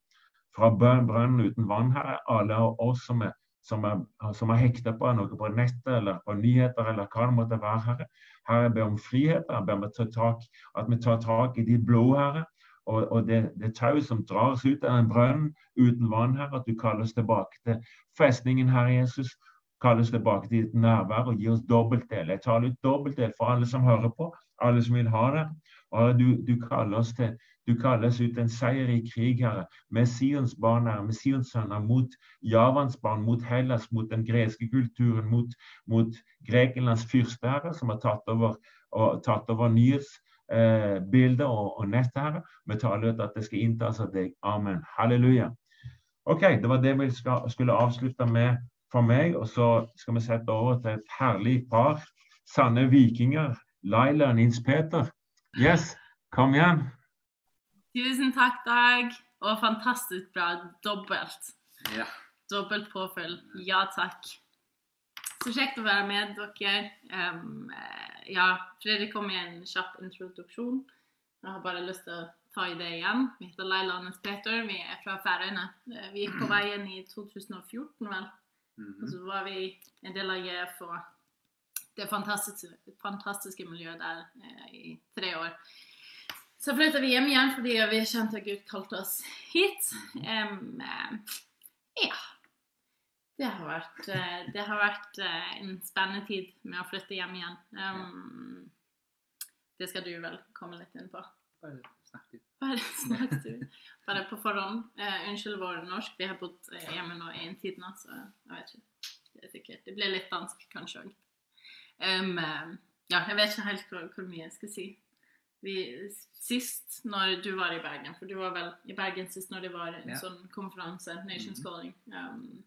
fra brønnen uten vann, Herre. Alle av oss som er, som er, er hekta på noe på nettet eller på nyheter eller hva det måtte være, Herre. Herre, jeg ber om frihet. Jeg ber om at, vi tar tak i ditt blod, Herre. Og, og det, det tau som drar oss ut av den brønnen uten vann, Herre, at du kaller oss tilbake til festningen, Herre Jesus. Kaller oss tilbake til ditt nærvær og gi oss dobbeltdel. Jeg taler ut dobbeltdel for alle som hører på, alle som vil ha det. Og du, du kaller oss til du kaller ut en seier i krig, Herre, med Sions barn, Herre, med Sions sønner, mot Javans barn, mot Hellas, mot den greske kulturen, mot, mot Grekenlands fyrste, Herre, som har tatt over, og, tatt over nyhetsbilder eh, og, og nettet, Herre. Vi taler ut at det skal inntas av deg. Amen. Halleluja. OK, det var det vi skulle avslutte med for meg. Og så skal vi sette over til et herlig par. Sanne vikinger. Laila og Nils Peter. Yes, kom igjen. Tusen takk, Dag. Og fantastisk bra. Dobbelt. Ja. Dobbelt påfyll. Ja takk. Så kjekt å være med dere. Eh, ja, Fredrik kom med en kjapp introduksjon. Jeg har bare lyst til å ta i det igjen. Vi heter Laila Annes Peter. Vi er fra Færøyene. Eh, Vi gikk på veien i 2014, vel. Og Mhm. så var vi en del av GF og det fantastiske, fantastiske miljøet der eh, i tre år. Så flytta vi hjem igjen fordi vi kjente at Gud kalte oss hit. Eh, ja. Det har vært, eh, det har vært eh, en spennende tid med å flytte hjem igjen. Um, det skal du vel komme litt inn på. Bare snakk du. Bare snakk du. Bare på forhånd. Eh, unnskyld vår norsk. Vi har bodd eh, hjemme nå i en tid nå, så jeg vet ikke. Det er sikkert. Det blir litt dansk kanskje òg. ja, jeg vet ikke helt hvor, hvor mye jeg skal si. Vi, sist når du var i Bergen, for du var vel i Bergen sist når det var en Ja. sånn konferanse, Nations Mhm. Calling, um,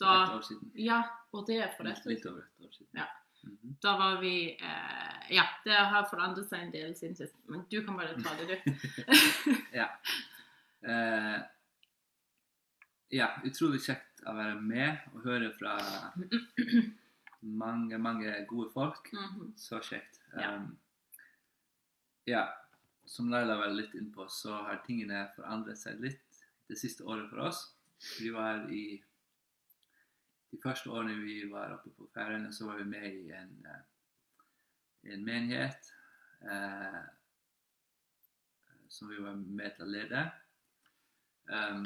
da, et år siden. Ja, og det er for et år siden. Ja. Mhm. Da var vi eh, Ja, det har forandret seg en del siden sist, men du kan bare ta det, du. ja. Eh, ja, utrolig kjekt å være med og høre fra mange, mange gode folk. Mhm. Så kjekt. Ja. Um, ja, som Laila var litt innpå, så har tingene forandret seg litt det siste året for oss. Vi var i De første årene vi var oppe på Færøyene, så var vi med i en, eh, en menighet eh, som vi var med til å lede. Um,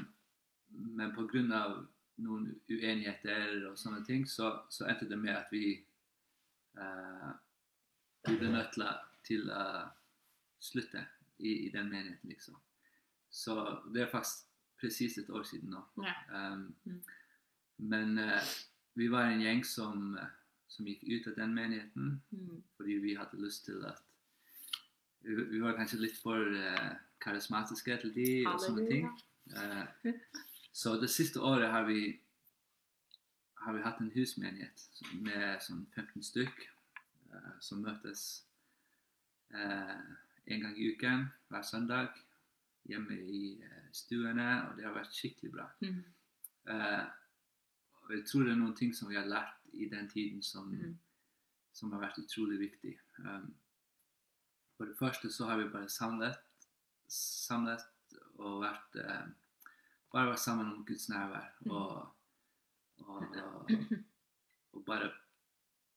men pga. noen uenigheter og sånne ting, så, så endte det med at vi uh, ble nødt til, å- uh, slutte i, i den menigheten, liksom. Så det er faktisk presis et år siden nå. Ja. Um, Mm. Men uh, vi var en gjeng som, som gikk ut av den menigheten Mm. fordi vi hadde lyst til at Vi, vi var kanskje litt for eh, karismatiske til de og sånne ting. Eh, så det siste året har vi har vi hatt en husmenighet med sånn 15 stykk eh, som møtes eh, en gang i uken hver søndag hjemme i eh, stuene, og det har vært skikkelig bra. Mm. Eh, jeg tror det er noen ting som vi har lært i den tiden som, mm. som har vært utrolig viktig. Um, for det første så har vi bare samlet, samlet og vært eh, bare vært sammen om Guds nærvær. Og, Og, og, og bare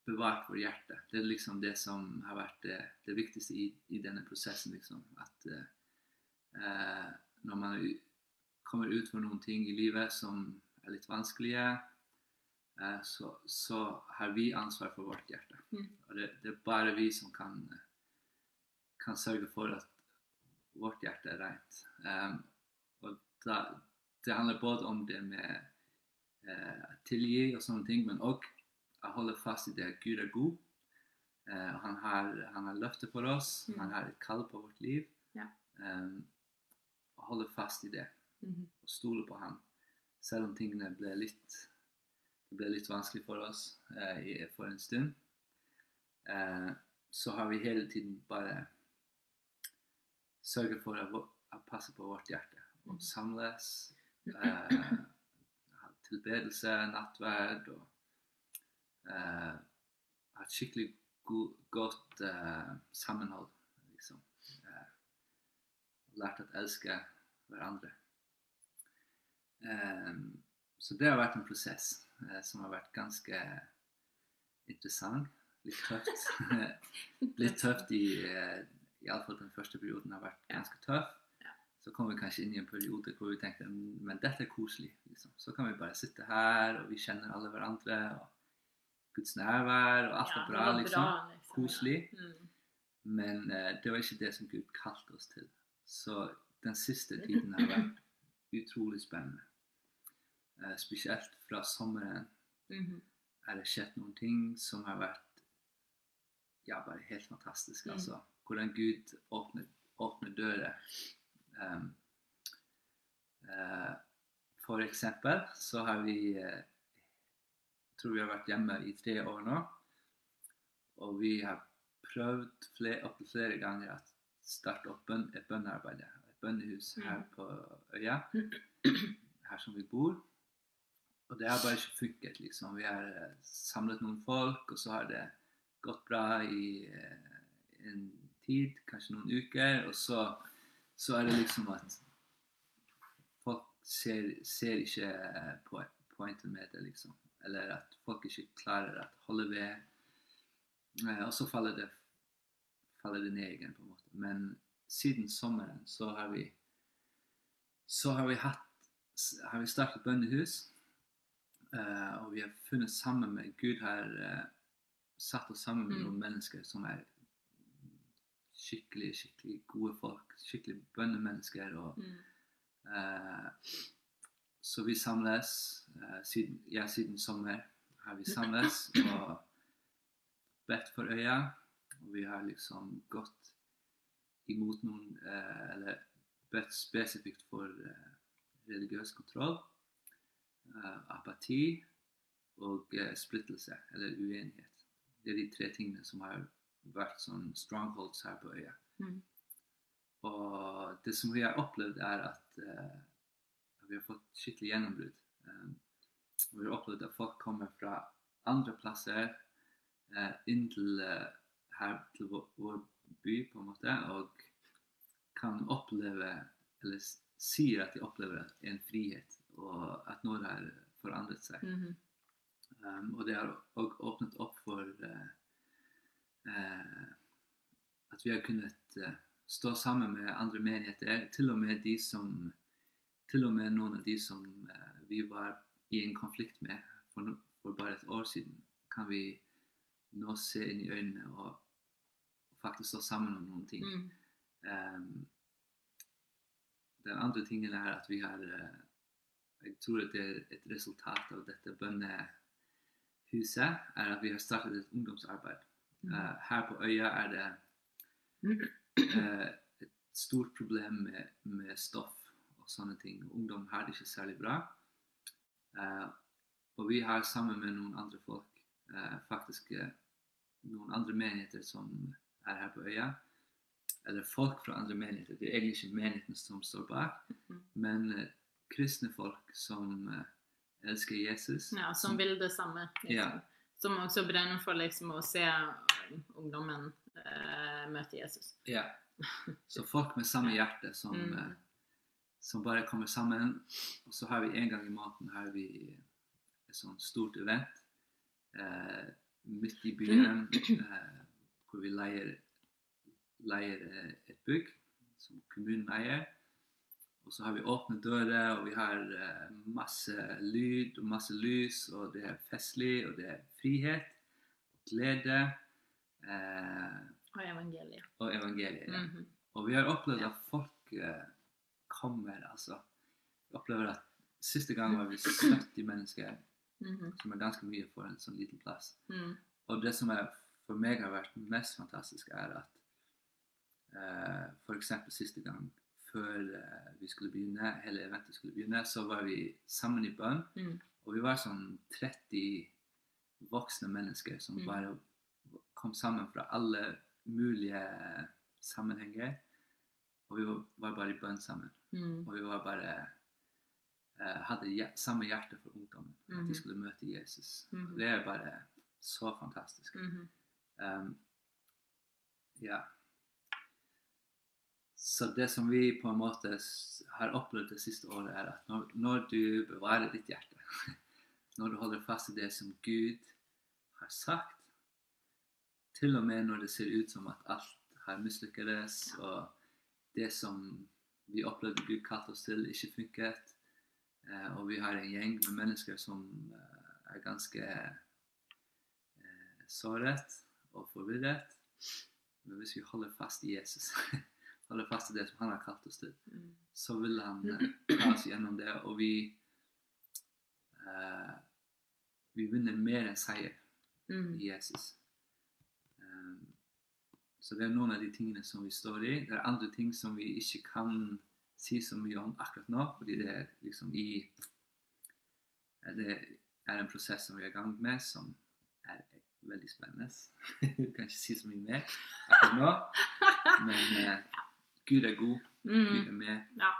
bevart vårt hjerte. Det er liksom det som har vært det, det viktigste i, i, denne prosessen. Liksom. At eh, når man kommer ut for noen ting i livet som er litt vanskelige, eh, så, så, har vi ansvar for vårt hjerte. Mm. Og det, det, er bare vi som kan, kan sørge for at vårt hjerte er rent. Um, og da, det handler både om det med eh, tilgi og sånne ting, men òg å holde fast i det at Gud er god. Uh, han, har, han har løftet for oss, Mm. han har et kall på vårt liv. Ja. Um, og holde fast i det, Mhm. og stole på ham, Selv om tingene ble litt, det ble litt vanskelig for oss eh, i, for en stund, eh, så har vi hele tiden bare sørget for å, å passe på vårt hjerte. Og Mhm. samles, eh, ha tilbedelse, nattverd og eh, ha et skikkelig go godt eh, sammenhold. Liksom. Eh, lært å elske hverandre. Eh, så det har vært en prosess eh, som har vært ganske interessant. Litt tøft. litt tøft i eh, Iallfall den første perioden har vært ganske tøff. Så kom vi kanskje inn i en periode hvor vi tenkte men dette er koselig. Liksom. Så kan vi bare sitte her, og vi kjenner alle hverandre. og Guds nærvær, og alt er bra, liksom. liksom. Koselig. Mm. Men uh, det var ikke det som Gud kalte oss til. Så den siste tiden har vært utrolig spennende. Uh, spesielt fra sommeren Mhm. er det skjedd noen ting som har vært ja, bare helt fantastisk. Mm. Altså. Hvordan Gud åpner, åpner dører. Um, uh, for eksempel så har vi uh, tror vi har vært hjemme i tre år nå. Og vi har prøvd flere, opptil flere ganger å starte opp et bønnearbeid. Et bønnehus her Mm. på øya, her som vi bor. Og det har bare ikke funket, liksom. Vi har eh, samlet noen folk, og så har det gått bra i en tid, kanskje noen uker, og så, så er det liksom at folk ser, ser ikke på po- pointen med det, liksom. Eller at folk ikke klarer å holde ved. Eh, Og så faller det, faller det ned igjen, på en måte. Men siden sommeren så har vi så har vi hatt har vi startet bønnehus. Uh, og vi har funnet sammen med Gud har uh, satt oss sammen med Mm. noen mennesker som er skikkelig, skikkelig gode folk. Skikkelig bønnemennesker. og Mm. Eh, så vi samles eh, siden, ja, siden sommer har vi samles og bedt for øya. Og vi har liksom gått imot noen eh, Eller bedt spesifikt for eh, religiøs kontroll, eh, apati og eh, splittelse, eller uenighet. Det er de tre tingene som har vært sånn strongholds her på øya. Mm. Og det som vi har opplevd, er at uh, vi har fått skikkelig gjennombrudd. Um, vi har opplevd at folk kommer fra andre plasser uh, inn til uh, her til vår, vår by, på en måte, og kan oppleve, eller sier at de opplever en frihet, og at noe har forandret seg. Mhm. Um, og det har òg åpnet opp for eh, at vi har kunnet eh, stå sammen med andre menigheter, til og med de som til og med noen av de som eh, vi var i en konflikt med for, for bare et år siden, kan vi nå se inn i øynene og faktisk stå sammen om noen ting. Mm. Um, den andre tingen er at vi har uh, Jeg tror at det er et resultat av dette bønnehuset, er at vi har startet et ungdomsarbeid. Eh, her på øya er det uh, et stort problem med, med stoff og sånne ting. Ungdom har det ikke særlig bra. Uh, og vi har sammen med noen andre folk, faktisk noen andre menigheter som er her på øya, eller folk fra andre menigheter. Det er egentlig ikke menigheten som står bak, Mhm. men kristne folk som elsker Jesus. Ja, som vil det samme. Liksom. Ja. Som også brenner for liksom, å se um, ungdommen eh, møte Jesus. Ja. Så folk med samme hjerte som, Mm. eh, som bare kommer sammen. Og så har vi en gang i måneden har vi et sånt stort event eh, midt i byen, eh, hvor vi leier, leier eh, et bygg som kommunen eier. Og så har vi åpne dører, og vi har eh, masse lyd og masse lys, og det er festlig, og det er frihet, glede eh, Og evangeliet. og evangeliet. ja. Mhm. Og vi har opplevd at folk eh, kommer, altså. Vi opplever at siste gang var vi 70 mennesker, Mhm. som er ganske mye for en sånn liten plass. Mm. Og det som er, for meg har vært mest fantastisk, er at eh, eksempel siste gang, før eh, vi skulle begynne, hele eventet skulle begynne, så var vi sammen i bønn. Mm. Og vi var sånn 30 voksne mennesker som Mm. bare kom sammen fra alle mulige sammenhenger. Og vi var, bare i bønn sammen. Mm. Og vi var bare eh, hadde hjer- samme hjerte for ungdommen. At de skulle møte Jesus. Mhm. Det er bare så fantastisk. Mhm. Um, ja. Så det som vi på en måte har opplevd det siste året, er at når, når du bevarer ditt hjerte, når du holder fast i det som Gud har sagt, til og med når det ser ut som at alt har mislykkes, og det som vi opplevde Gud kalte oss til, ikke funket, eh, og vi har en gjeng med mennesker som eh, er ganske eh, såret og forvirret. Men hvis vi holder fast i Jesus, holder fast i det som han har kalt oss til, Mm. så vil han eh, ta oss gjennom det, og vi eh, vi vinner mer enn seier Mm. i Jesus. Um, så det er noen av de tingene som vi står i. Det er andre ting som vi ikke kan si så mye om akkurat nå, fordi det er liksom i eh, Det er en prosess som vi er i gang med, som er veldig spennende. Vi kan ikke si så mye mer akkurat nå, men eh, Gud er god. Gud Mm. er med. Ja.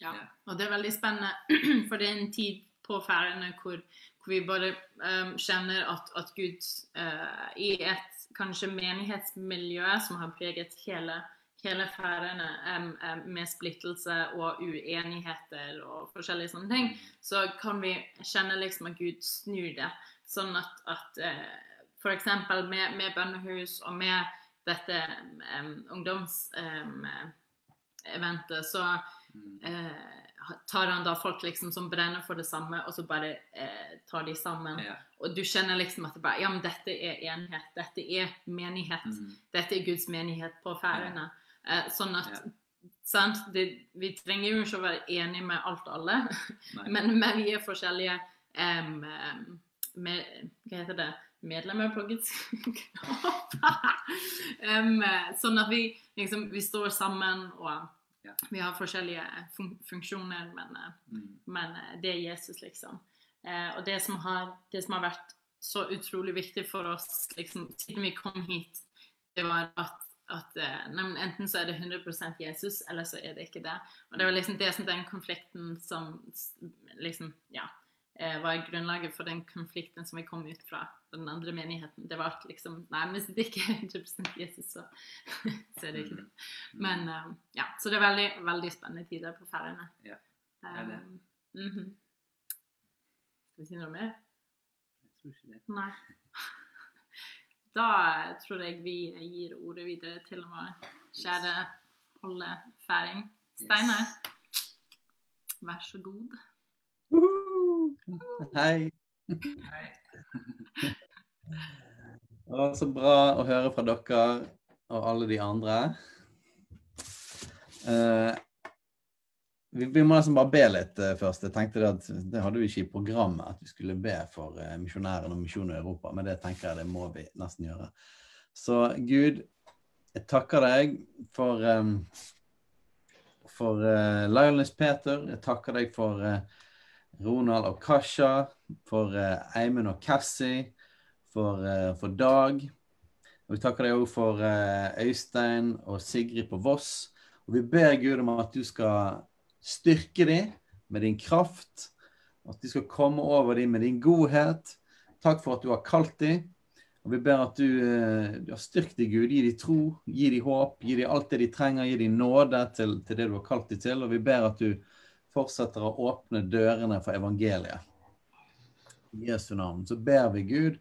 ja. Og det er veldig spennende, for det er en tid på Færøyene hvor, hvor vi bare um, kjenner at, at Gud uh, i et kanskje menighetsmiljø som har preget hele, hele Færøyene um, um, med splittelse og uenigheter og forskjellige sånne ting, så kan vi kjenne liksom at Gud snur det. Sånn at, at uh, for eksempel med, med bønnehus og med dette um, ungdomseventet, så eh, tar han da folk liksom som brenner for det samme, og så bare uh, tar de sammen. Ja. Og du kjenner liksom at det bare, ja, men dette er enhet, dette er menighet. Mm. Dette er Guds menighet på Færøyene. Uh, sånn at Ja. sant, det, Vi trenger jo ikke å være enige med alt alle, men, men vi er forskjellige um, med, Hva heter det? Medlemmer på Guds um, sånn at vi liksom vi står sammen, og Ja. vi har forskjellige fun funksjoner, men, eh, Mm. men eh, det er Jesus, liksom. Uh, og det som, har, det som har vært så utrolig viktig for oss liksom, siden vi kom hit, det var at, at nei, enten så er det 100 Jesus, eller så er det ikke det. Og det var liksom det som den konflikten som liksom, ja, var grunnlaget for den konflikten som vi kom ut fra den andre menigheten. Det var liksom Nei, hvis det ikke er 100 Jesus, så, så er det ikke det. Mm. Men um, ja, så det er veldig, veldig spennende tider på Færøyene. Ja, er det. Um, mhm. Skal vi si noe mer? Jeg tror ikke det. Nei. Da tror jeg vi gir ordet videre til vår kjære Olle Færing. Steinar, vær så god. Hei. Det var så bra å høre fra dere og alle de andre. Uh, vi, vi må nesten bare be litt uh, først. Jeg tenkte det at det hadde vi ikke i programmet, at vi skulle be for uh, misjonærene og misjonen i Europa, men det tenker jeg det må vi nesten gjøre. Så Gud, jeg takker deg for um, for uh, Lioness Peter. Jeg takker deg for Ronald og Kasha, for Eimen og Cassie, for, eh, for Dag. Og vi takker deg òg for eh, Øystein og Sigrid på Voss. Og vi ber Gud om at du skal styrke dem med din kraft. At de skal komme over dem med din godhet. Takk for at du har kalt dem. Og vi ber at du, eh, du har styrket dem, Gud. Gi dem tro, gi dem håp, gi dem alt det de trenger. Gi dem nåde til, til det du har kalt dem til. Og vi ber at du fortsetter å åpne dørene for evangeliet. I Jesu navn. Så ber vi Gud,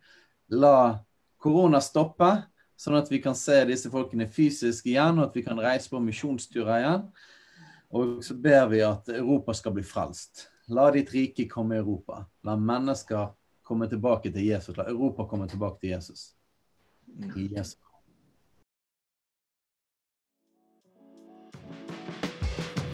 la korona stoppe, sånn at vi kan se disse folkene fysisk igjen, og at vi kan reise på misjonsturer igjen. Og så ber vi at Europa skal bli frelst. La ditt rike komme i Europa. La mennesker komme tilbake til Jesus. La Europa komme tilbake til Jesus. I Jesu